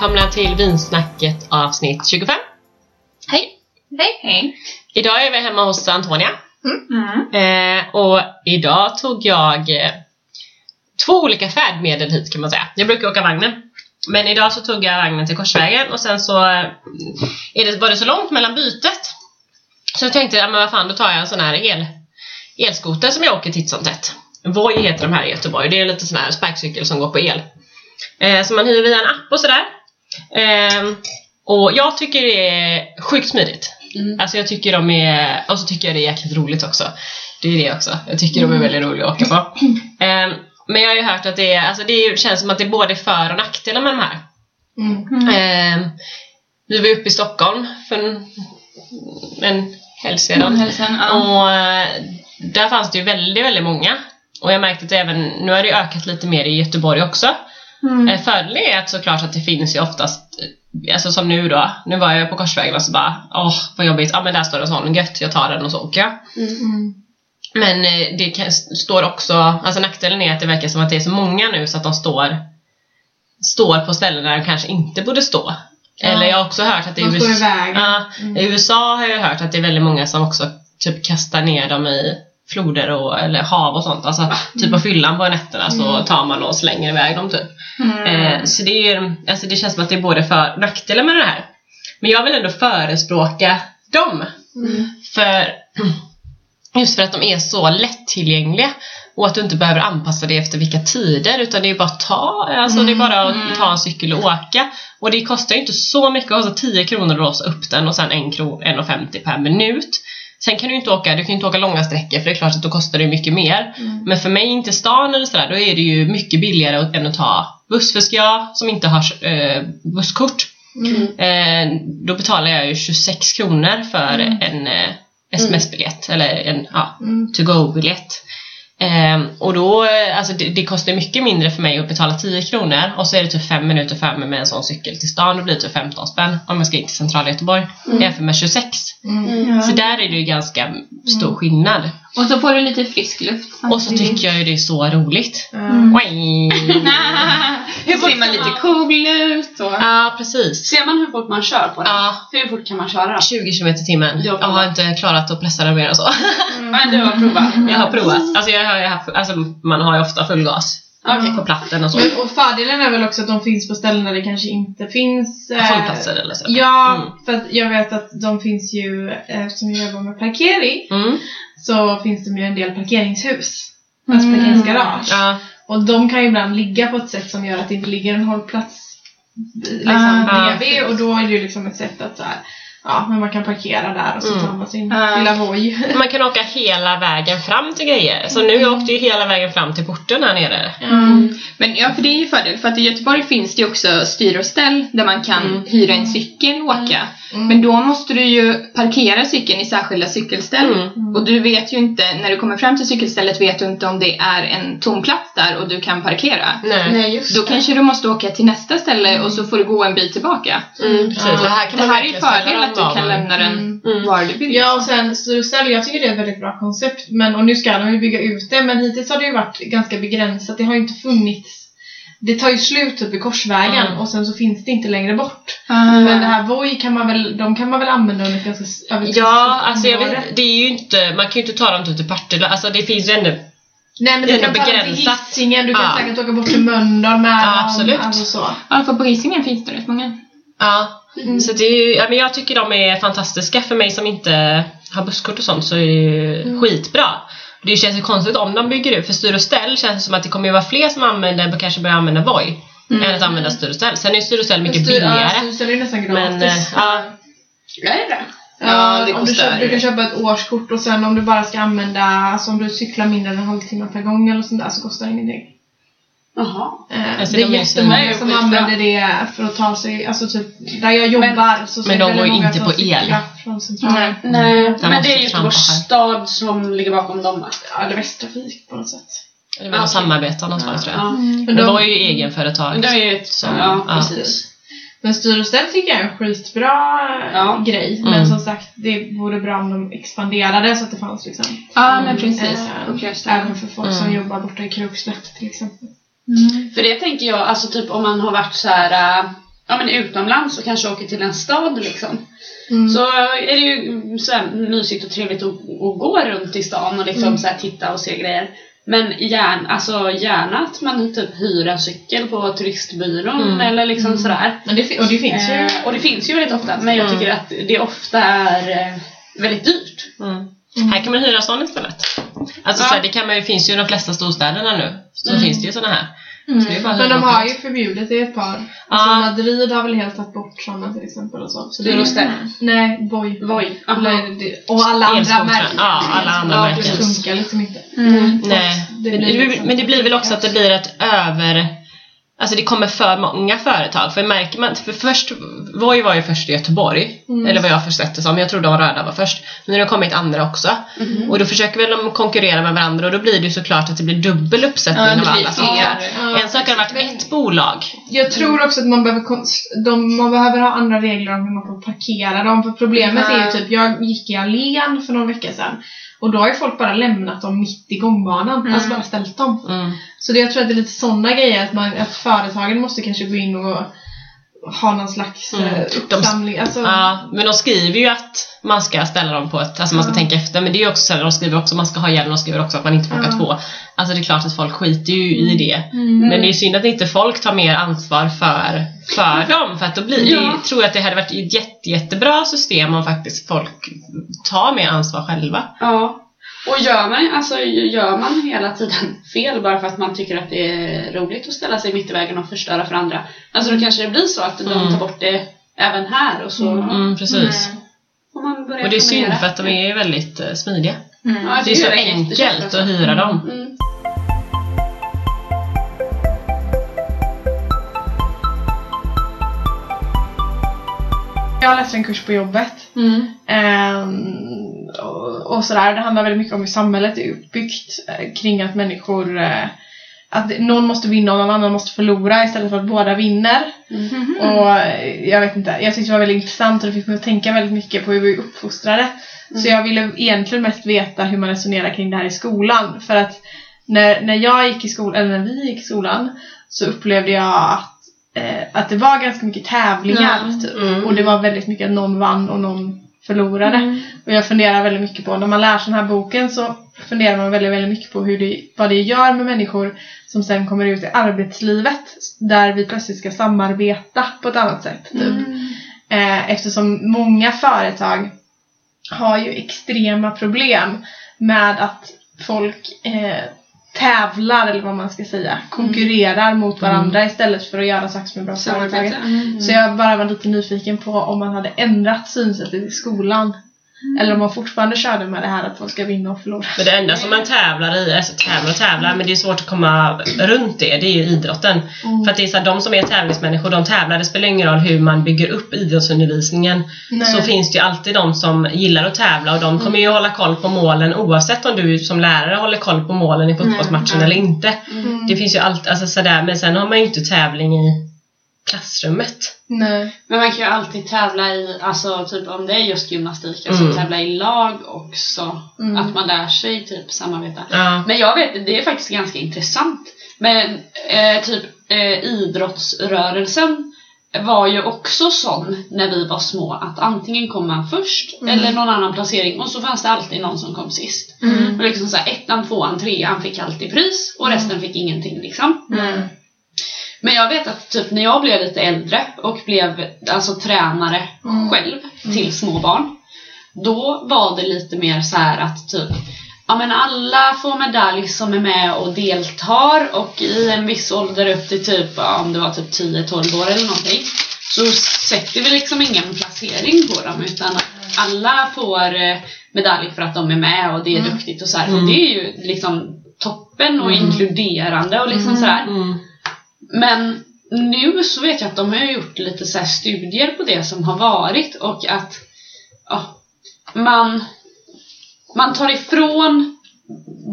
välkomna till Vinsnacket avsnitt 25. Hej! Hej! Hej! Idag är vi hemma hos Antonia. Mm. Eh, och idag tog jag eh, två olika färdmedel hit kan man säga. Jag brukar åka vagnen. Men idag så tog jag vagnen till Korsvägen och sen så eh, är det, var det så långt mellan bytet. Så jag tänkte, ja men vad fan då tar jag en sån här el, elskoter som jag åker titt som tätt. Voi heter de här i Göteborg. Det är lite sån här sparkcykel som går på el. Eh, som man hyr via en app och sådär. Eh, och jag tycker det är sjukt smidigt. Mm. Alltså jag tycker de är, och så tycker jag det är jäkligt roligt också. Det är det också. Jag tycker de är väldigt roliga att åka på. Eh, men jag har ju hört att det är, alltså det känns som att det är både för och nackdelar med de här. Mm. Eh, vi var uppe i Stockholm för en, en helg sedan. Hälsan, ja. Och eh, där fanns det ju väldigt, väldigt många. Och jag märkte att även, nu har det ökat lite mer i Göteborg också. Mm. Mm. Fördelen är att såklart att det finns ju oftast, alltså som nu då, nu var jag på Korsvägen och så bara, åh vad jobbigt, ja men där står en sån, gött, jag tar den och så åker jag. Mm. Men eh, det kan, står också, alltså nackdelen är att det verkar som att det är så många nu så att de står, står på ställen där de kanske inte borde stå. Ja. Eller jag har också hört att i USA, ja, Mm. i USA har jag hört att det är väldigt många som också typ kastar ner dem i floder och, eller hav och sånt. Alltså typ på fyllan på nätterna så Mm. tar man och slänger iväg dem typ. Mm. Eh, så det, är, alltså det känns som att det är både för och nackdelar med det här. Men jag vill ändå förespråka dem. Mm. För just för att de är så lättillgängliga och att du inte behöver anpassa dig efter vilka tider utan det är bara att ta, alltså det är bara att Mm. ta en cykel och åka. Och det kostar ju inte så mycket, alltså 10 kronor att låsa upp den och sen 1 kron, 1,50 per minut. Sen kan du inte åka, du kan inte åka långa sträckor för det är klart att då kostar det mycket mer. Mm. Men för mig in till stan eller sådär, då är det ju mycket billigare än att ta buss. För ska jag som inte har eh, busskort, Mm. eh, då betalar jag ju 26 kronor för Mm. en eh, sms-biljett eller en ja, Mm. to-go-biljett. Eh, och då, eh, alltså det, det kostar mycket mindre för mig att betala 10 kronor och så är det typ 5 minuter framme med en sån cykel till stan. Då blir det typ 15 spänn om jag ska in till centrala Göteborg Mm. jämfört med 26. Mm. Så där är det ju ganska stor skillnad. Och så får du lite frisk luft. Och så tycker jag ju det är så roligt. Mm. Hur ser man lite cool ut och... Ja, precis. Ser man hur fort man kör på den? Ja, Hur fort kan man köra då? 20 km i timmen. Jag har inte klarat att pressa den mer än så. Men du har provat? Jag har provat. Alltså, jag har haft, alltså man har ju ofta full gas Okej. på platten och så. Men, och fördelen är väl också att de finns på ställen där det kanske inte finns eh, Hållplatser eller så. Ja, Mm. för att jag vet att de finns ju, eftersom jag jobbar med parkering, Mm. Så finns det ju en del parkeringshus. Alltså Mm. parkeringsgarage. Ja. Och de kan ju ibland ligga på ett sätt som gör att det inte ligger en hållplats liksom Ah, bredvid och då är det ju liksom ett sätt att så här, ja, men man kan parkera där och så Mm. tar man sin lilla Voi. Man kan åka hela vägen fram till grejer. Så nu jag åkte ju hela vägen fram till porten här nere. Mm. Men ja, för det är ju fördel. För att i Göteborg finns det ju också styr och ställ där man kan Mm. hyra en cykel och åka. Mm. Men då måste du ju parkera cykeln i särskilda cykelställ. Mm. Och du vet ju inte, när du kommer fram till cykelstället vet du inte om det är en tom plats där och du kan parkera. Nej. Nej, just Då det. kanske du måste åka till nästa ställe och så får du gå en bit tillbaka. Mm, precis. Ja. Det här kan Det här är ju fördel att du kan lämna den Mm. Mm. var du vill. Ja, och sen Stureställ, jag tycker det är ett väldigt bra koncept. Men, och nu ska de ju bygga ut det, men hittills har det ju varit ganska begränsat. Det har ju inte funnits det tar ju slut uppe i Korsvägen Mm. och sen så finns det inte längre bort. Ah. Men det här Voi kan man väl, de kan man väl använda under ganska över Ja, alltså jag vet, det är ju inte, man kan ju inte ta dem till Partille, alltså det finns ju ändå Nej men du kan ta dem till. Hisingen, du kan Ja. säkert åka bort till Mölndal med Ja, absolut. Alltså så. Ja, för på Hisingen finns det rätt många. Ja, så det är ja, men jag tycker de är fantastiska. För mig som inte har busskort och sånt så är det ju Mm. skitbra. Det känns ju konstigt om de bygger ut, för styr och ställ känns det som att det kommer ju vara fler som använder, kanske börjar använda Voi, Mm. än att använda styr och ställ. Sen är ju styr och ställ mycket Styr- Ja, billigare. Stureställ är ju nästan gratis. Men, eh, ja. Ja, det är det. Ja, det om du, kostar köper, du kan köpa ett årskort och sen om du bara ska använda, alltså om du cyklar mindre än en halvtimme per gång eller sånt där så kostar det ingenting. Jaha. Eh, Alltså, det är de jättemånga så- som använder det för att ta sig, alltså typ där jag jobbar så men är det de går ju inte som på el. Nej. Nej, Där men det är Göteborgs här. stad som ligger bakom dem? Ja, eller Västtrafik på något sätt. Det var något samarbete någonstans tror jag. Ja. Men Det de, var ju egenföretag. Det är ju ett, Så, ja, ja. precis. Men styr och ställ tycker jag är en skitbra Ja. grej. Mm. Men som sagt, det vore bra om de expanderade så att det fanns liksom. Ja, men precis. eh, även för folk som Mm. jobbar borta i Krokslätt till exempel. För det tänker jag, alltså typ om man har varit så här. äh, ja, men utomlands och kanske åker till en stad liksom. Mm. Så är det ju så här mysigt och trevligt att, att gå runt i stan och liksom Mm. så här titta och se grejer. Men gärna, alltså gärna att man typ hyr en cykel på turistbyrån Mm. eller liksom sådär. Men det, och det finns ju... Eh, och det finns ju väldigt ofta, men jag Mm. tycker att det ofta är eh, väldigt dyrt. Mm. Mm. Här kan man hyra sån istället. Alltså Ja. så här, det kan man ju, finns ju i de flesta storstäderna nu. Så Mm. finns det ju såna här. Mm. Det Men de har ju förbjudit det i ett par. Alltså Madrid har väl helt tagit bort sådana till exempel och så. så det är Eurostar. Nej, Voi. Voi. Det- Och alla andra märken. Ja, alla andra ja, märken. Det funkar liksom inte. Mm. Nej, Det men det, liksom- men det blir väl också att det blir ett över... Alltså det kommer för många företag. För märker man, för först, Voi var ju först i Göteborg. Mm. Eller vad jag först sett det som. Jag tror de röda var först. Men nu har det kommit andra också. Mhm. Och då försöker väl de konkurrera med varandra och då blir det ju såklart att det blir dubbel uppsättning Ja, av alla. fler. Så Ja. En sak har varit ett bolag. Jag tror också att man behöver, de, man behöver ha andra regler om hur man får parkera dem. För problemet är ju typ, jag gick i allén för någon vecka sedan. Och då har ju folk bara lämnat dem mitt i gångbanan. Mm. Alltså bara ställt dem. Mm. Så det, jag tror att det är lite sådana grejer, att, man, att företagen måste kanske gå in och ha någon slags Mm. mm. De- uppsamling. Alltså, Ja, men de skriver ju att man ska ställa dem på ett, alltså man ska Ja. tänka efter, men det är ju också så här, de skriver också att man ska ha hjälm, de skriver också att man inte får åka Ja. två. Alltså det är klart att folk skiter ju i det. Mm. Men det är synd att inte folk tar mer ansvar för, för dem, för att då blir Ja. tror jag att det hade varit ett jätte, jättebra system om faktiskt folk tar mer ansvar själva. Ja. Och gör man, alltså, gör man hela tiden fel bara för att man tycker att det är roligt att ställa sig mitt i vägen och förstöra för andra. Alltså då kanske det blir så att de Mm. tar bort det även här och så Mm, precis. Mm. får man börja Och det är synd för att de är väldigt eh, smidiga. Mm. Ja, Det är så verkar enkelt att hyra dem. Mm. Jag läste en kurs på jobbet. Mm. Ehm, och, och sådär. Det handlar väldigt mycket om hur samhället är uppbyggt eh, kring att människor eh, att någon måste vinna och någon annan måste förlora istället för att båda vinner. Mhm. Och eh, jag vet inte, jag tyckte det var väldigt intressant och det fick mig att tänka väldigt mycket på hur vi är uppfostrade. Så jag ville egentligen mest veta hur man resonerar kring det här i skolan. För att när, när jag gick i skolan, eller när vi gick i skolan, så upplevde jag att, eh, att det var ganska mycket tävlingar. Typ. Mm. Och det var väldigt mycket att någon vann och någon förlorade. Mm. Och jag funderar väldigt mycket på, när man läser den här boken så funderar man väldigt, väldigt mycket på hur det, vad det gör med människor som sen kommer ut i arbetslivet. Där vi plötsligt ska samarbeta på ett annat sätt. Typ. Mm. Eh, eftersom många företag har ju extrema problem med att folk eh, tävlar, eller vad man ska säga, konkurrerar mot varandra istället för att göra saker som är bra för företaget. Mm. Så jag bara var lite nyfiken på om man hade ändrat synsättet i skolan. Eller om man fortfarande körde med det här att folk ska vinna och förlora. För det enda som man tävlar i, alltså tävlar och tävlar, men det är svårt att komma runt det, det är ju idrotten. Mm. För att det är så här, de som är tävlingsmänniskor, de tävlar, det spelar ingen roll hur man bygger upp idrottsundervisningen. Nej. Så finns det ju alltid de som gillar att tävla och de kommer ju hålla koll på målen oavsett om du som lärare håller koll på målen i fotbollsmatchen Mm. eller inte. Mm. Det finns ju alltid, alltså sådär, men sen har man ju inte tävling i klassrummet. Nej. Men man kan ju alltid tävla i, alltså typ om det är just gymnastik, alltså Mm. tävla i lag också. Mm. Att man lär sig typ samarbeta. Ja. Men jag vet, det är faktiskt ganska intressant. Men eh, typ eh, idrottsrörelsen var ju också sån när vi var små att antingen kom man först Mm. eller någon annan placering och så fanns det alltid någon som kom sist. Mm. Och liksom så här, ettan, tvåan, trean fick alltid pris och resten fick ingenting liksom. Men jag vet att typ när jag blev lite äldre och blev alltså tränare Mm. själv till små barn. Då var det lite mer så här att typ Ja men alla får medalj som är med och deltar och i en viss ålder upp till typ, ja, om det var typ 10-12 år eller någonting. Så sätter vi liksom ingen placering på dem utan alla får eh, medalj för att de är med och det är Mm. duktigt och så här. Mm. Och det är ju liksom toppen och Mm. inkluderande och liksom Mm. Mm. Men nu så vet jag att de har gjort lite så studier på det som har varit och att ja, man, man tar ifrån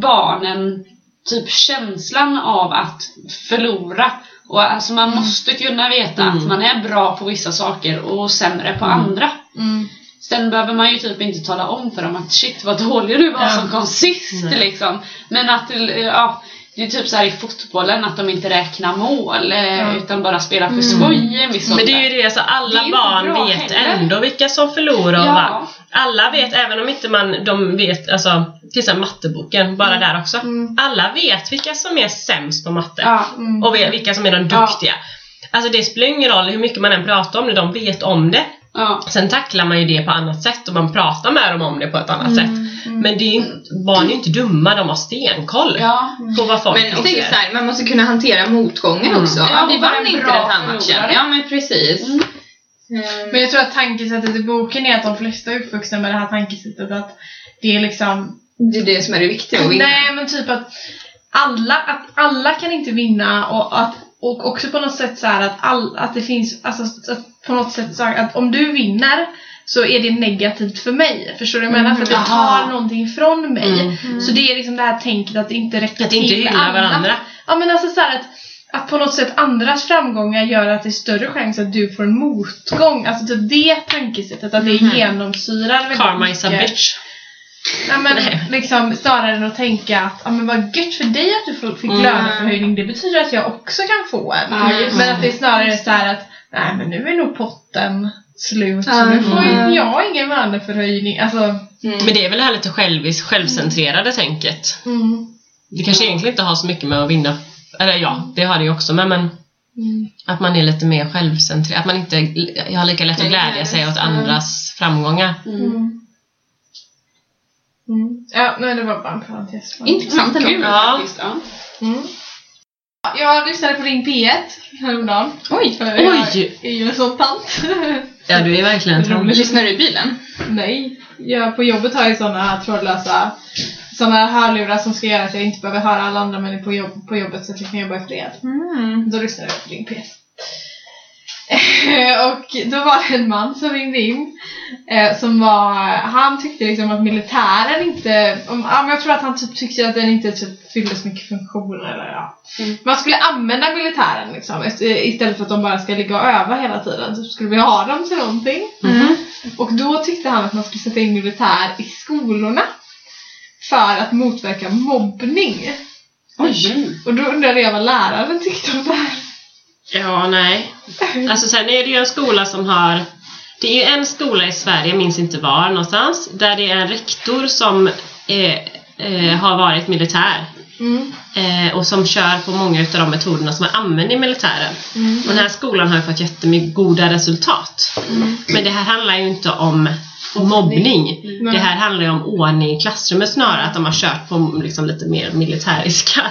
barnen typ känslan av att förlora. Och alltså man måste kunna veta Mm. att man är bra på vissa saker och sämre på Mm. andra. Mm. Sen behöver man ju typ inte tala om för dem att shit vad dålig du var Ja. som kom sist liksom. Men att, ja, det är typ så här i fotbollen att de inte räknar mål Ja. utan bara spelar för skoj en viss Men det är ju det, alltså Det alla inte barn vet heller. ändå vilka som förlorar Ja. vann. Alla vet, även om inte man, de vet, alltså till exempel matteboken, bara där också. Mm. Alla vet vilka som är sämst på matte. Ja. Mm. Och vilka som är de duktiga. Alltså det spelar ingen roll hur mycket man än pratar om det, de vet om det. Ja. Sen tacklar man ju det på annat sätt och man pratar med dem om det på ett annat sätt. Mm. Men det är ju, inte- barn är ju inte dumma, de har stenkoll ja. på vad folk Men också tycker. så här, man måste kunna hantera motgången Mm. också. Ja, vi vann inte den här matchen. förlorare. Ja, men precis. Mm. Eh, Men jag tror att tankesättet i boken är att de flesta är uppvuxna med det här tankesättet att det är liksom Det är det som är det viktiga att vinna. Nej men typ att alla, att alla kan inte vinna och att och också på något sätt så att, all, att det finns, alltså att på något sätt så att om du vinner så är det negativt för mig. Förstår du vad jag menar? För att det Jaha. tar någonting ifrån mig. Mm. Så det är liksom det här tänket att det inte räcker Att inte till hylla alla. varandra. Ja men alltså så att, att på något sätt andras framgångar gör att det är större chans att du får en motgång. Alltså typ det tankesättet, att det Mhm. genomsyrar väldigt Karma is a mycket. bitch. Nej men liksom snarare än att tänka att ja, men vad gött för dig att du får- fick Mm. löneförhöjning, det betyder att jag också kan få en. Just men att det är snarare så här att nej men nu är nog potten slut så nu får Mm. jag ingen löneförhöjning. Alltså, Mm. Men det är väl det här lite självis, självcentrerade tänket. mm. Det kanske egentligen inte har så mycket med att vinna, eller ja, det har det ju också med men Mm. att man är lite mer självcentrerad, att man inte har lika lätt att glädja sig åt andras framgångar. Mm. Mm. Mm. Ja, nej det var bara en parentes. Intressant ändå. Kul Ja. faktiskt. Ja. Mm. Jag lyssnade på Ring P1 häromdagen. Oj! För Jag Oj! är ju en sån tant. Ja, du är verkligen tant. Lyssnar du i bilen? Nej, jag, på jobbet har jag såna trådlösa såna hörlurar som ska göra att jag inte behöver höra alla andra människor på, jobb, på jobbet så att jag kan jobba i fred. Mm. Då lyssnade jag på din PS. och då var det en man som ringde in eh, som var, han tyckte liksom att militären inte, om, ja, jag tror att han typ tyckte att den inte typ fyllde så mycket funktioner eller ja. Mm. Man skulle använda militären liksom ist- istället för att de bara ska ligga och öva hela tiden så skulle vi ha dem till någonting. Mm. Och då tyckte han att man skulle sätta in militär i skolorna för att motverka mobbning. Oj. Och då undrade jag vad läraren tyckte om det här. Ja, nej. Alltså sen är det ju en skola som har Det är ju en skola i Sverige, jag minns inte var någonstans, där det är en rektor som eh, eh, har varit militär. Mm. Eh, och som kör på många av de metoderna som man använder i militären. Mm. Och den här skolan har ju fått jättemycket goda resultat. Men det här handlar ju inte om mobbning. Det här handlar ju om ordning i klassrummet snarare, att de har kört på liksom lite mer militäriska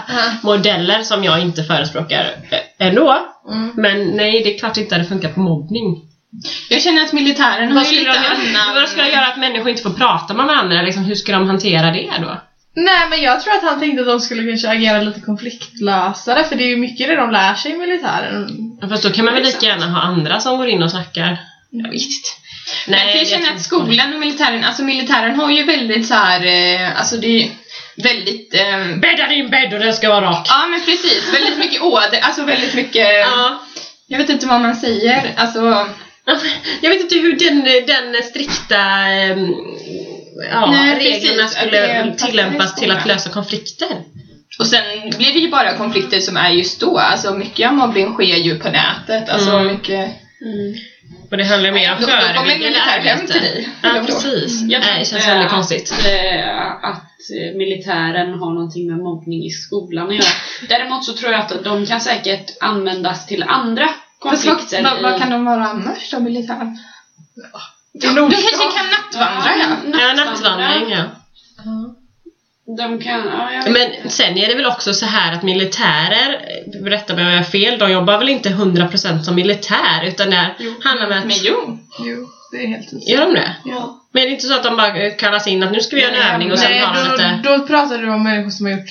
modeller som jag inte förespråkar eh, ändå. Mm. Men nej, det är klart inte hade funkat på mobbning. Jag känner att militären har Vad ju lite de, annan... vad skulle de göra att människor inte får prata med varandra? Liksom, hur ska de hantera det då? Nej men jag tror att han tänkte att de skulle kanske agera lite konfliktlösare för det är ju mycket det de lär sig i militären. Fast då kan man väl lika gärna ha andra som går in och snackar. Jag vet. Nej, jag det känner att skolan och militären, alltså militären har ju väldigt så här, eh, alltså det är väldigt, eh. Bädda din bädd och den ska vara rak. ja men precis, väldigt mycket åder, alltså väldigt mycket, Ja. jag vet inte vad man säger, alltså Jag vet inte hur den, den strikta ehm, ja, Nej, reglerna precis. skulle tillämpas till att lösa konflikter. Och sen blir det ju bara konflikter som är just då, alltså mycket av mobbning sker ju på nätet, alltså Mm. mycket Och det handlar mer om förebyggande arbete. Ja, precis. Jag Nej, tror det känns väldigt att, konstigt. eh, Att eh, militären har någonting med mobbning i skolan att göra. Däremot så tror jag att de kan säkert användas till andra Fast vad, konflikter. vad, vad kan de vara annars då, militären? De nog kanske kan nattvandra ja. Ja, nattvandring ja. De kan, ja, Men sen är det väl också så här att militärer, rätta mig om jag har fel, de jobbar väl inte 100% som militär utan det handlar om att... Men jo. Jo, det är helt Gör de det? Ja. Men är det inte så att de bara kallas in att nu ska vi göra en övning och sen Nej, har de lite... då, då pratar du om människor som har gjort,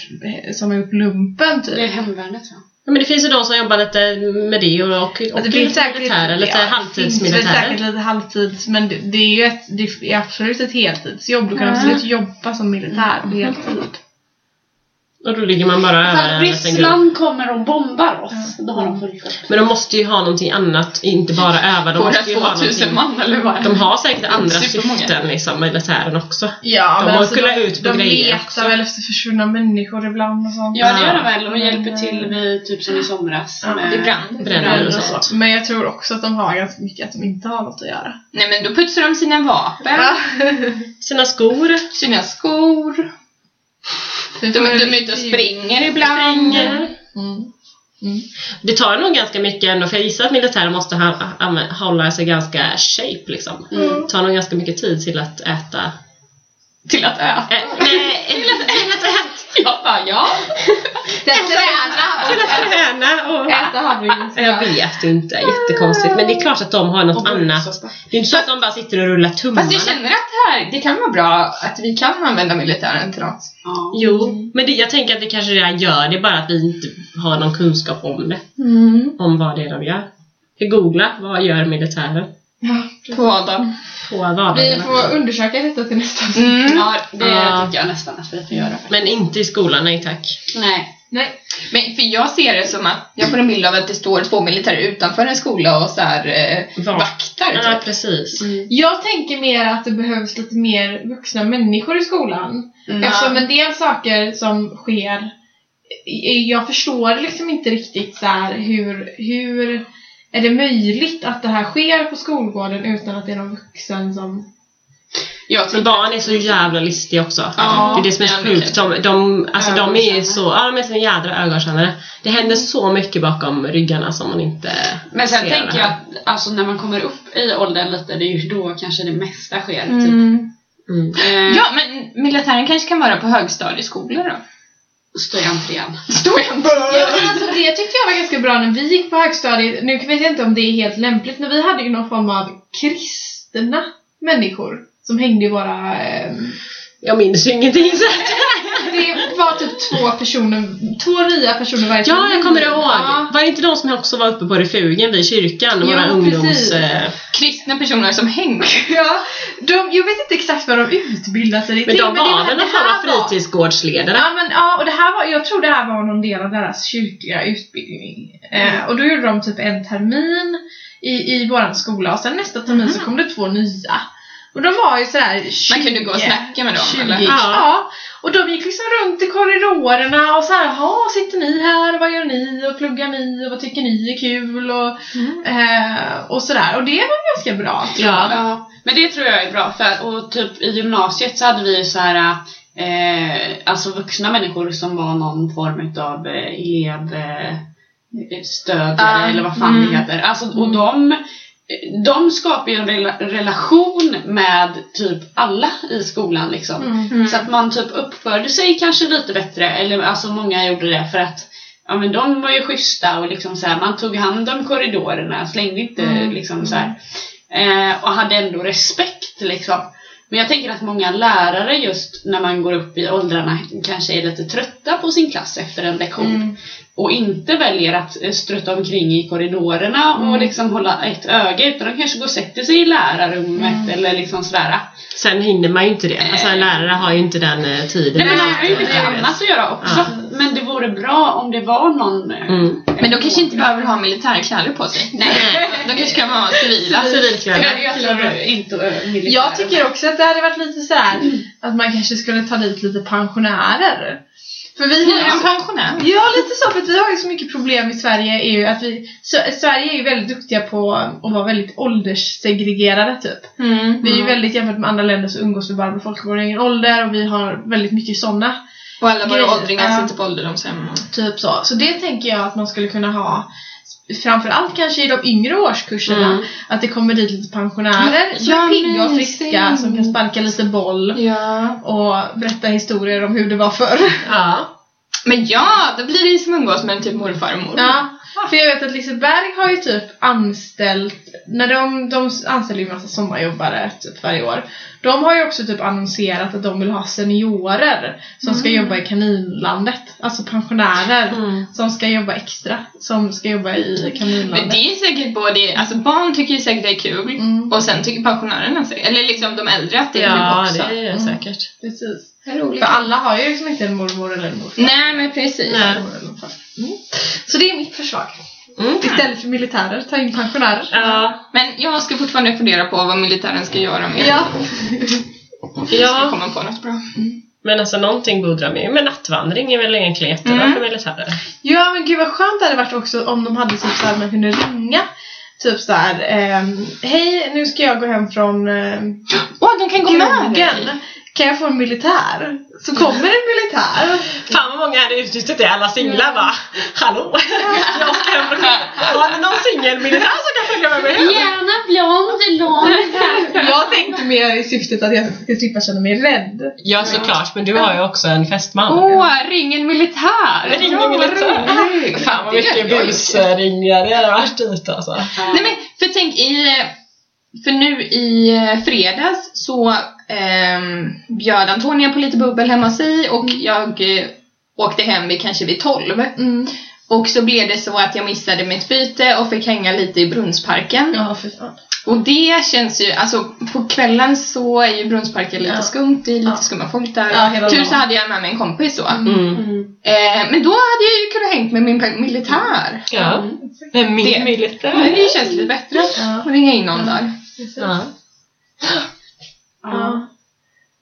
som har gjort lumpen typ. Det är hemvärnet va? Ja, men det finns ju de som jobbar lite med det och, och, och det finns säkert militärer, lite ja, Det finns halvtidsmilitärer. säkert lite halvtids, men det, det är ju ett, det är absolut ett heltidsjobb. Du kan Mm. absolut jobba som militär på heltid. Och då ligger man bara över. Ryssland kommer och bombar oss, då har de upp. Men de måste ju ha någonting annat, inte bara öva. De måste ju ha 2000 någonting. man eller vad? De har säkert andra Supermånga. syften liksom, militären också. Ja, De men har alltså, kunnat de, ut på de grejer letar också. väl efter försvunna människor ibland och sånt. Ja, det gör de väl och hjälper till vid typ som i somras. Ja, med- Det brann. Bränner och så. sånt. Men jag tror också att de har ganska mycket att de inte har något att göra. Nej men då putsar de sina vapen, Sina skor. sina skor. De, de är ute och springer ibland. Springer. Mm. Det tar nog ganska mycket ändå, för jag gissar att militären måste hålla sig ganska shape liksom. Mm. Det tar nog ganska mycket tid till att äta. Till att äta. Ä, nej, till att äta. Jag bara ja. Till att träna och... Äta havregryn. Jag vet inte, jättekonstigt. Men det är klart att de har något annat. Det är inte så att de bara sitter och rullar tummarna. Fast jag känner att det här, det kan vara bra att vi kan använda militären till något. Ja. Jo, men det, jag tänker att det kanske redan gör det, bara att vi inte har någon kunskap om det. Om vad det är de gör. Vi googla, vad gör militären? På vad då? På Vi får undersöka detta till nästa avsnitt. Mm. ja, det Ja. tycker jag nästan att vi får göra. Men inte i skolan, nej tack. Nej. Nej. Men för jag ser det som att jag får en bild av att det står två militärer utanför en skola och så här, eh, Va- vaktar. Ja, Typ. precis. Jag tänker mer att det behövs lite mer vuxna människor i skolan. Mm. Eftersom en del saker som sker, jag förstår liksom inte riktigt så här hur, hur är det möjligt att det här sker på skolgården utan att det är någon vuxen som... För tycker barn är så jävla listiga också. Ja, det är det som är så ja, sjukt. De, de, alltså de är så, ja de är så jädra ögonkännare. Det händer så mycket bakom ryggarna som man inte Men sen ser tänker jag att alltså, när man kommer upp i åldern lite, det är ju då kanske det mesta sker. Typ. Mm. Mm. Eh, Ja, men militären kanske kan vara på högstadieskolor då? Stå i entrén. Står jag Ja, men alltså det tyckte jag var ganska bra när vi gick på högstadiet. Nu vet jag inte om det är helt lämpligt, men vi hade ju någon form av kristna människor som hängde i våra... ehm, Jag minns ju ingenting. Så. det var typ två personer, två nya personer varje Ja, jag kommer ihåg. Ja. Var det inte de som också var uppe på refugen vid kyrkan? Jo, våra ungdoms... precis. eh, Kristna personer som hänger. Ja, de, jag vet inte exakt vad de utbildade sig Men till. de det var väl någon form av fritidsgårdsledare? Ja, men, ja, och det här var, jag tror det här var någon del av deras kyrkliga utbildning. Eh, och då gjorde de typ en termin i, i våran skola och sen nästa termin så kom det två nya. Och de var ju sådär 20, Man kunde gå och snacka med dem, 20, eller? Ja. Ja. Och de gick liksom runt i korridorerna och så här, jaha, sitter ni här? Vad gör ni? Och pluggar ni? Och vad tycker ni är kul? Och, eh, och sådär. Och det var ganska bra. tror jag. Ja. Ja, men det tror jag är bra. För, och typ i gymnasiet så hade vi ju så här eh, alltså vuxna människor som var någon form av eh, elev eh, stödjare Ja, eller vad fan mm. det heter. Alltså, och de, de skapar ju en rela- relation med typ alla i skolan liksom. Mm. Så att man typ uppförde sig kanske lite bättre, eller alltså många gjorde det för att ja men de var ju schyssta och liksom så här, man tog hand om korridorerna, slängde inte Mm. liksom så här, eh, och hade ändå respekt liksom. Men jag tänker att många lärare just när man går upp i åldrarna kanske är lite trötta på sin klass efter en lektion Mm. Och inte väljer att eh, strutta omkring i korridorerna och Mm. liksom hålla ett öga utan de kanske går och sätter sig i lärarrummet Mm. eller liksom sådär. Sen hinner man ju inte det. Alltså en lärare har ju inte den eh, tiden. Nej men han har ju är- annat att göra också. Ja. Men det vore bra om det var någon... eh, Mm. Men de kanske inte behöver ha militärkläder på sig. Nej. De kanske kan vara civila. Civilkläder. Jag tror inte eh, militärer. Jag tycker också att det hade varit lite sådär att man kanske skulle ta dit lite pensionärer. För vi har en pensionär? Ja, lite så. För att vi har ju så mycket problem i Sverige. Är ju att vi, Sverige är ju väldigt duktiga på att vara väldigt ålderssegregerade typ. Mm. Vi är ju väldigt jämfört med andra länder så umgås vi bara med folk i vår egen ålder och vi har väldigt mycket sådana. Och alla våra åldringar Ja. sitter på ålderdomshem. Typ så. Så det tänker jag att man skulle kunna ha Framförallt kanske i de yngre årskurserna Mm. Att det kommer dit lite pensionärer som Ja, är pigga och friska Som kan sparka lite boll Ja. Och berätta historier om hur det var förr Ja. Men ja, då blir det ju som umgås med en typ morfar och mormor. Ja, för jag vet att Liseberg har ju typ anställt, när de, de anställer ju massa sommarjobbare typ varje år. De har ju också typ annonserat att de vill ha seniorer som ska jobba i kaninlandet. Alltså pensionärer Mm. som ska jobba extra, som ska jobba i Men kaninlandet. det är säkert både, alltså barn tycker ju säkert det är kul Mm. och sen tycker pensionärerna eller liksom de äldre att det är Ja, kul också. det är det Mm. säkert. Precis. Roligt. För alla har ju liksom inte en mormor eller en morfar. Nej, men precis. Nej. Mm. Så det är mitt förslag. Mm. Istället för militärer, ta in pensionärer. Ja. Men jag ska fortfarande fundera på vad militären ska göra med Ja. Jag ska ja. komma på något bra. Men alltså någonting de ju. Men nattvandring är väl egentligen jättebra Mm. för militärer. Ja men gud vad skönt det hade varit också om de hade typ såhär man kunde ringa. Typ såhär, ehm, hej nu ska jag gå hem från ehm, Åh, de kan gå med dig! Kan jag få en militär? Så kommer en militär. Fan vad många hade utnyttjat det, alla singlar bara Hallå! Jag ska hem från Har ni någon singelmilitär som kan följa med mig hem? Gärna blond, lång. Jag tänkte mer i syftet att jag ska slippa känna mig rädd. Ja såklart, men du har ju också en fästman. Åh, ring en militär! Ring en Ja, militär. roligt. Fan vad mycket busringar det hade varit dit alltså. Nej men, för tänk i... För nu i eh, fredags så ehm, bjöd Antonia på lite bubbel hemma hos sig och jag eh, åkte hem vid kanske vid 12. Mm. Och så blev det så att jag missade mitt byte och fick hänga lite i Brunnsparken. Ja för fan. Och det känns ju, alltså på kvällen så är ju Brunnsparken lite Ja. skumt, det är lite Ja. skumma folk där. Ja, Tur så hade jag med mig en kompis då. Mm. Eh, men då hade jag ju kunnat hängt med min militär. Ja. Men min Det- militär. Men det känns lite bättre Ja. att ringa in någon där. Ja.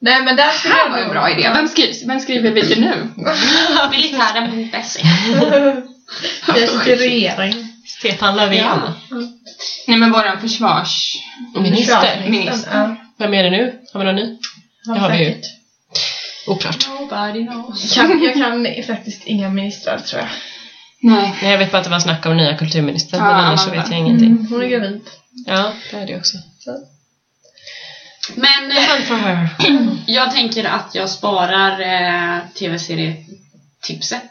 Nej men där Det skulle här jag var en bra idé. Vem skriver, vem skriver vi till nu? Militären.se. Regering. Stefan Löfven. Ja. Nej men våran försvars... Minister. Ja. Vem är det nu? Har vi någon ny? Ja, Det har vi ju. Oklart. Nobody knows. Jag kan, jag kan faktiskt inga ministrar tror jag. Nej. Nej, jag vet bara att det var snack om nya kulturministern, Ja, men annars så vet jag ingenting. Mm, hon är gravid. Ja, det är det också. Men eh, jag tänker att jag sparar eh, tv-serietipset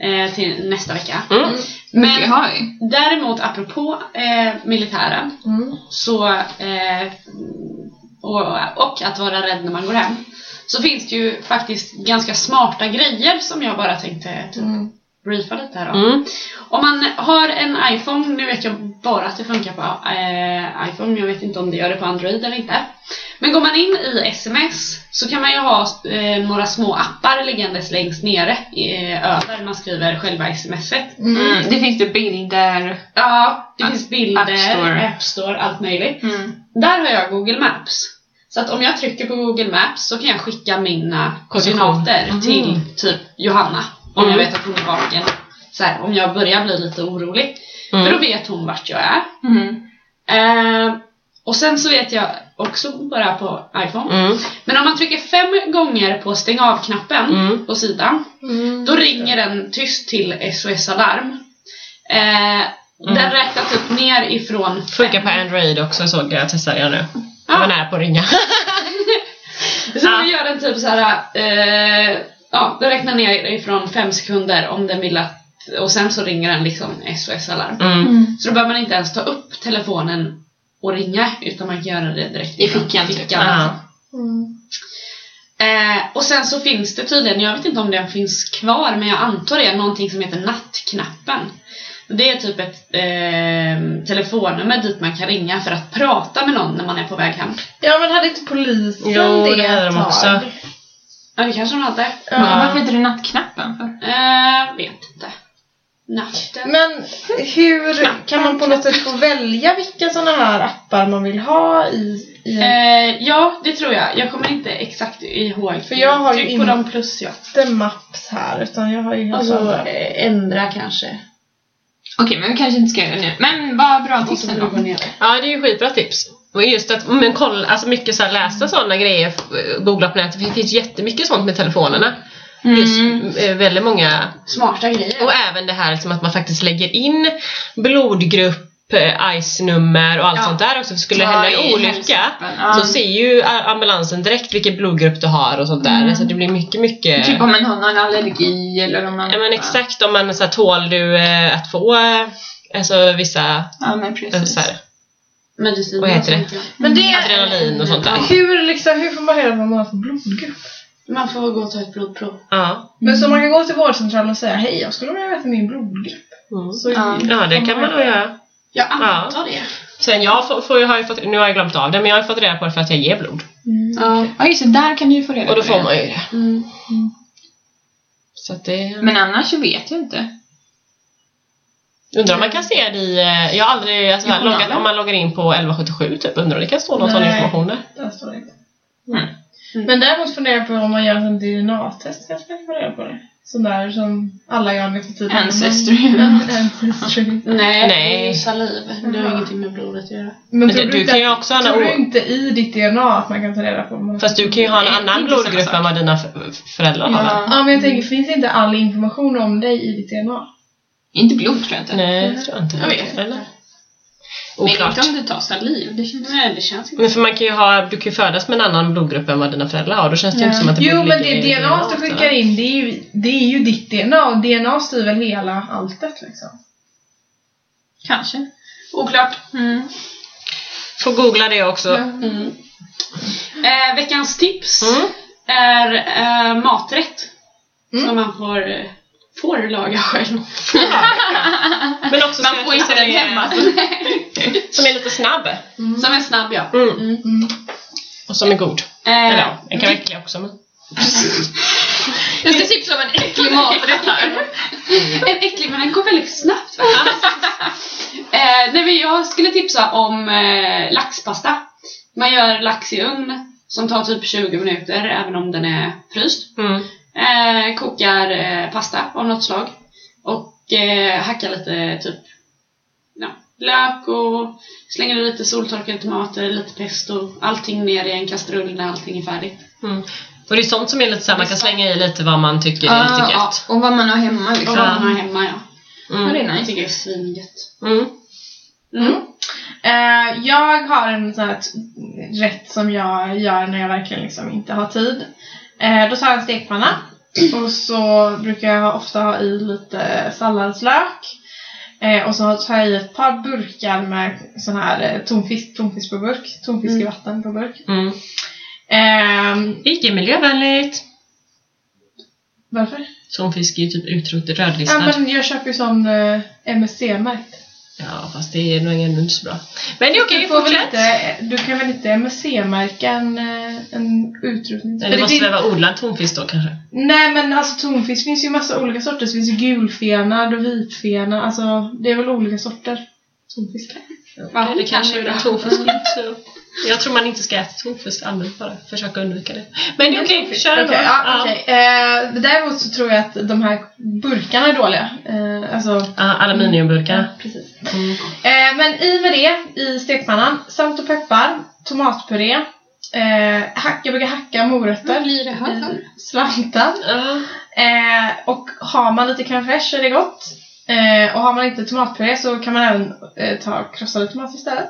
eh, till nästa vecka. Mm. Men Men vi. däremot apropå eh, militären Mm. så, eh, och, och att vara rädd när man går hem så finns det ju faktiskt ganska smarta grejer som jag bara tänkte typ, Mm. Briefa lite här om. Mm. Om man har en iPhone, nu vet jag bara att det funkar på eh, iPhone, jag vet inte om det gör det på Android eller inte. Men går man in i sms så kan man ju ha eh, några små appar liggandes längst nere eh, över man skriver själva smset. Mm. Det finns ju bilder. Ja, det finns bilder, App Store. App Store, allt möjligt. Mm. Där har jag Google Maps. Så att om jag trycker på Google Maps så kan jag skicka mina koordinater Mhm. till typ Johanna. Om Mm. jag vet att hon är vaken. Så här, om jag börjar bli lite orolig. För då Mm. vet hon vart jag är. Mm. Eh, och sen så vet jag också bara på iPhone. Mm. Men om man trycker fem gånger på stäng av-knappen Mm. på sidan. Mm. Då ringer den tyst till SOS Alarm. Eh, Den Mm. räknas upp ner ifrån Funkar på Android också såg jag, testade jag nu. Ja. Jag var nära på att ringa. Så då gör den typ så här. Eh, ja, då räknar ner ifrån fem sekunder om den vill att och sen så ringer den liksom SOS Alarm. Mm. Så då behöver man inte ens ta upp telefonen och ringa utan man kan göra det direkt I ifrån fickan, typ. Ja. Mm. Eh, och sen så finns det tydligen, jag vet inte om den finns kvar, men jag antar det, någonting som heter nattknappen. Det är typ ett eh, telefonnummer dit man kan ringa för att prata med någon när man är på väg hem. Ja men hade inte polisen Jo, det det hade de också. Ja, det kanske de hade. Ja. Men varför heter det nattknappen för? Eh, vet inte. Natten. Men hur kan man på något sätt få välja vilka sådana här appar man vill ha i, i en Eh, ja, det tror jag. Jag kommer inte exakt ihåg. För jag har ju Tryck in- på dem plus ja. inte maps här utan jag har ju helt Alltså, andra. ändra kanske. Okej, men vi kanske inte ska göra det nu. Men vad bra tips ändå. Ja, det är ju skitbra tips. Och just att, men kolla, alltså mycket så här, läsa sådana grejer, googla på nätet, för det finns jättemycket sånt med telefonerna. Just Mm. eh, väldigt många, Smarta grejer. och även det här som att man faktiskt lägger in blodgrupp, eh, ICE-nummer och allt Ja. sånt där också. För skulle det Ja, hända en olycka ja. så ser ju ambulansen direkt vilken blodgrupp du har och sånt där. Mm. Så det blir mycket, mycket... Typ om man har någon allergi eller om man... Ja men exakt, om man så här, tål du eh, att få alltså vissa Ja, men precis. så här, Medicin Vad heter det? och sånt, Men det adrenalin och sånt där. hur, liksom, hur får man reda på vad man för blodgrupp? ja. Man får gå och ta ett blodprov. Ja. Men så man kan gå till vårdcentralen och säga hej jag skulle vilja veta min blodgrupp. Mm. Så Ja. Ja, det kan man nog göra. Jag antar det. Sen jag får, får, ju- har ju fått, nu har jag glömt av det, men jag har fått reda på det för att jag ger blod. Ja. Ja just det, där kan du ju få reda Och då på får det. man ju det. Mm. Så att det... Men annars så vet jag inte. Undrar om man kan se det i... eh, Jag har aldrig... Alltså, här, loggat, om man loggar in på 1177 typ. Undrar om det kan stå någon sån Nej. information där. Där står det inte. Mm. Men däremot funderar jag på om man gör en DNA-test kanske man kan reda på det. Sån där som alla gör nu för tiden. Ancestry. Nej, Nej. det saliv. Det har ingenting med blodet att göra. Men Men tror du, du inte kan ju också Tror du inte i ditt DNA att man kan ta reda på? man- Fast du kan ju ha en Nej, annan blodgrupp än vad dina föräldrar har. Ja. va? Ja, men jag tänker, finns inte all information om dig i ditt DNA? Inte blod tror jag inte. Nej, det tror jag inte. Jag vet. Eller? Men Oklart. inte om du tar saliv. Det känns... Nej, det känns inte. Men för man kan ju ha, du kan ju födas med en annan blodgrupp än vad dina föräldrar har. Då känns det ju inte som att det Jo, men det i DNA du skickar in, det är ju, det är ju ditt DNA. Och DNA styr väl hela alltet liksom. Kanske. Oklart. Mm. Får googla det också. Ja. Mm. Eh, veckans tips Mm. är eh, maträtt. Mm. Som man får, får laga själv. Men också Man får inte som den är- hemma. Som är lite snabb. Som är snabb ja. Mm. Mm. Och som är god. Eh, Eller ja, den kan vara äcklig också men. Jag ska tipsa om en äcklig maträtt här. En äcklig men den går väldigt snabbt faktiskt. eh, nej, men jag skulle tipsa om eh, laxpasta. Man gör lax i ugn som tar typ 20 minuter även om den är fryst. Mm. Eh, kokar eh, pasta av något slag. Och eh, hackar lite typ ja, lök och slänger lite soltorkade tomater, lite pesto. Allting ner i en kastrull när allting är färdigt. Mm. Och det är sånt som är lite såhär, man kan slänga i lite vad man tycker är lite Ah, ja. gött. Och vad man har hemma Och liksom. vad man har hemma ja. Ja, det Mm. är Jag nice. tycker det är svingött. Mm. Mm. Eh, jag har en sån här rätt som jag gör när jag verkligen liksom inte har tid. Eh, då tar jag en stekpanna och så brukar jag ofta ha i lite salladslök. Eh, och så tar jag i ett par burkar med sån här eh, tonfisk, tonfisk på burk. Tonfisk i Mm. vatten på burk. Mm. Eh, Icke miljövänligt. varför? Tonfisk är ju typ utrot Ja, rödlistad. men jag köper ju sån eh, MSC-märkt. Ja, fast det är nog ändå inte så bra. Men det är okej, väl fortsätt. inte, du kan väl inte MSC-märka en, eh, en utrotning? Eller det måste väl vara odlad tonfisk då kanske? Nej men alltså tonfisk finns ju massa olika sorter. Det finns ju gulfenad och vitfenad. Alltså det är väl olika sorter. Tonfisk. Ja, det kanske är tonfisk. Så. Jag tror man inte ska äta tonfisk allmänt bara. Försöka undvika det. Men det är okej, kör ändå. Okej, ja, Ja. okej. Eh, däremot så tror jag att de här burkarna är dåliga. Eh, alltså, Ja, aluminiumburkar. precis. Mm. Eh, men i med det i stekpannan, salt och peppar, tomatpuré, eh, hack, jag brukar hacka morötter Vad blir det här för? i slantar. Ja. Eh, och har man lite crème fraîche är det gott. Eh, och har man inte tomatpuré så kan man även eh, ta krossade tomater istället.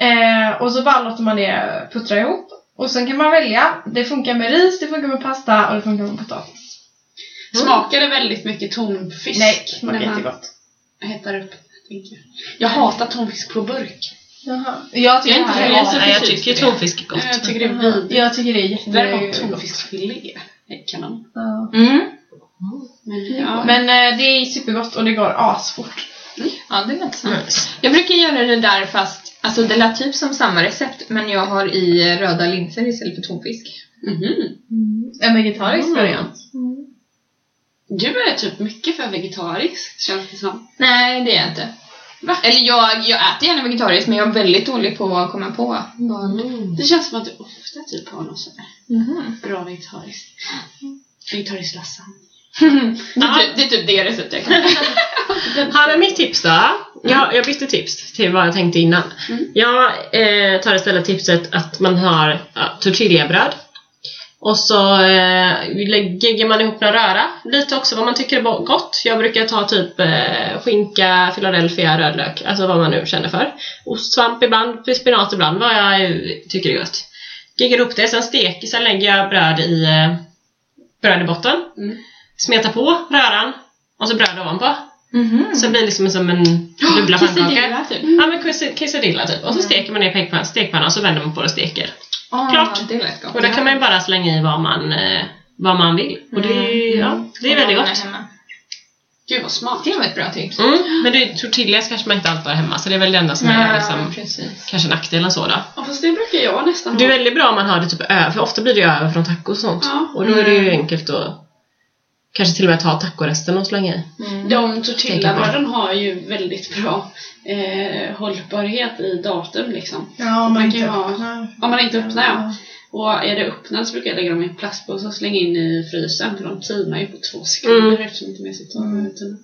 Eh, och så bara låter man det puttra ihop. Och sen kan man välja. Det funkar med ris, det funkar med pasta och det funkar med potatis. Smakar det väldigt mycket tonfisk? Nej, det smakar jättegott. hettar upp? tänker jag. Jag hatar tonfisk på burk. Jaha. Jag tycker, Jag är inte det heller så är, Nej, jag tycker tonfisk är gott. Jag tycker det är vidrigt. jag tycker det är jätte... Däremot tonfiskfilé är kanon. Ja. Mm. Men, ja. Men eh, det är supergott och det går asfort. Ja, det lät sant. Nice. Jag brukar göra det där fast, alltså det lät typ som samma recept men jag har i röda linser istället för tonfisk. Mhm. En vegetarisk Mm. variant. Du är typ mycket för vegetarisk känns det som. Nej, det är jag inte. Va? Eller jag, jag äter gärna vegetariskt men jag är väldigt dålig på att komma på vad... Det känns som att du ofta typ har något sånt där Mhm. bra vegetariskt. Vegetarisk lasagne. det, är typ, det är typ det receptet jag kan. Här är mitt tips då. Jag, jag bytte tips till vad jag tänkte innan. Mm. Jag eh, tar istället tipset att man har ja, tortillabröd. Och så eh, geggar man ihop några röra. Lite också vad man tycker är gott. Jag brukar ta typ eh, skinka, philadelphia, rödlök. Alltså vad man nu känner för. Ostsvamp ibland, spinat ibland. Vad jag tycker är gott. Geggar ihop det, sen steker, sen lägger jag bröd i, eh, bröd i botten. Mm. Smetar på röran. Och så bröd ovanpå. Mhm. Så det blir liksom som en dubbla pannkakor. Quesadilla typ. Ja men queso- quesadilla typ. Och så steker man det i stekpannan och så vänder man på det och steker. Ah, Klart. Gott. Och då kan man ju bara slänga i vad man, eh, vad man vill. Och det, är- ja, det är väldigt Och gott. hemma. Gud vad smart. Det var ett bra tips. Mm. Men det, tortillas kanske man inte alltid har hemma, så det är väl det enda som är liksom, precis. kanske nackdelen så då. Ja, fast det brukar jag nästan Det är ha. väldigt bra om man har det typ över, för ofta blir det över från tacos och sånt. Ja. Och då är det ju Mm. enkelt att kanske till och med ta tacoresten och slänga i. Mm. De tortillabröden har ju väldigt bra eh, hållbarhet i datum liksom. Ja, om Man man kan ju inte ha- öppnar. Om man inte öppnar ja. Och är det öppnat så brukar jag lägga dem i en plastpåse och slänga in i frysen för de tinar ju på två sekunder Mm. eftersom inte mer sitter Mm. mm. tiden.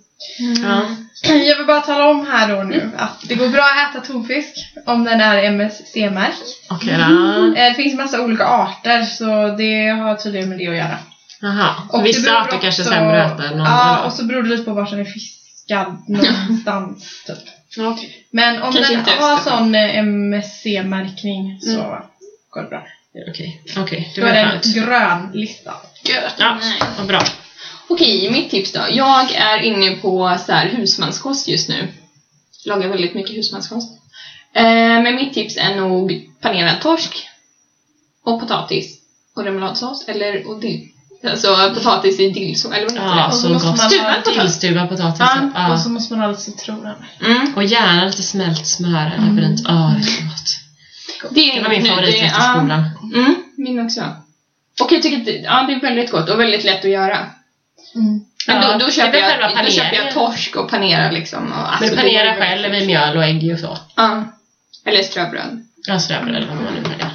Ja. Jag vill bara tala om här då nu att det går bra att äta tonfisk om den är MSC-märkt. Okej då. Eh, Det finns massa olika arter så det har tydligen med det att göra. Jaha. Och det Vissa arter kanske är sämre att äta än Ja, andra och då. så beror det lite på var den är fiskad någonstans. typ. Ja, okej. Men om Kanske den har sån eh, MSC-märkning så Mm. går det bra. Okej, okej. Det Då var är det en grön lista. Gött. Ja, vad bra. Okej, mitt tips då. Jag är inne på så här, husmanskost just nu. Lagar väldigt mycket husmanskost. Eh, men mitt tips är nog panerad torsk och potatis och remouladsås. Eller och dill. Alltså potatis i dillsås, eller vad heter Ja, Och så så måste gott. man Stuvad ha- potatis. Tillstuvad potatis. Ja, Ja. och så måste man ha lite citron över. det? Mm. Och gärna lite smält smör eller Mm. brynt. Ja, det är så gott. Det, är Det var min favoriträtt i det- skolan. Mm, min också. Och jag tycker att det, ja, det är väldigt gott och väldigt lätt att göra. Mm. Men Ja, då, då, det köper jag, då köper jag torsk och panerar liksom. Och, alltså, Men du det panerar är väldigt själv i mjöl och ägg och så. Ja. Eller ströbröd. Ja, sådär eller vad man nu väljer.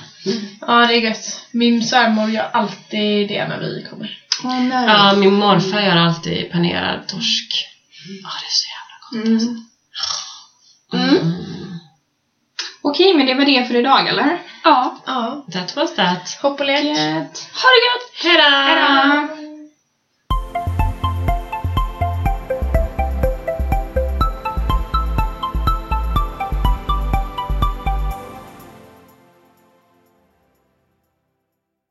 Ja, det är gött. Min svärmor gör alltid det när vi kommer. Oh, nej. Ja, min morfar gör alltid panerad torsk. Ja, det är så jävla gott. Mm. Mm. Okej, men det var det för idag eller? Ja. Ja. That was that. Hopp och lek. Gött. Ha det gött! Hejdå! Hejdå!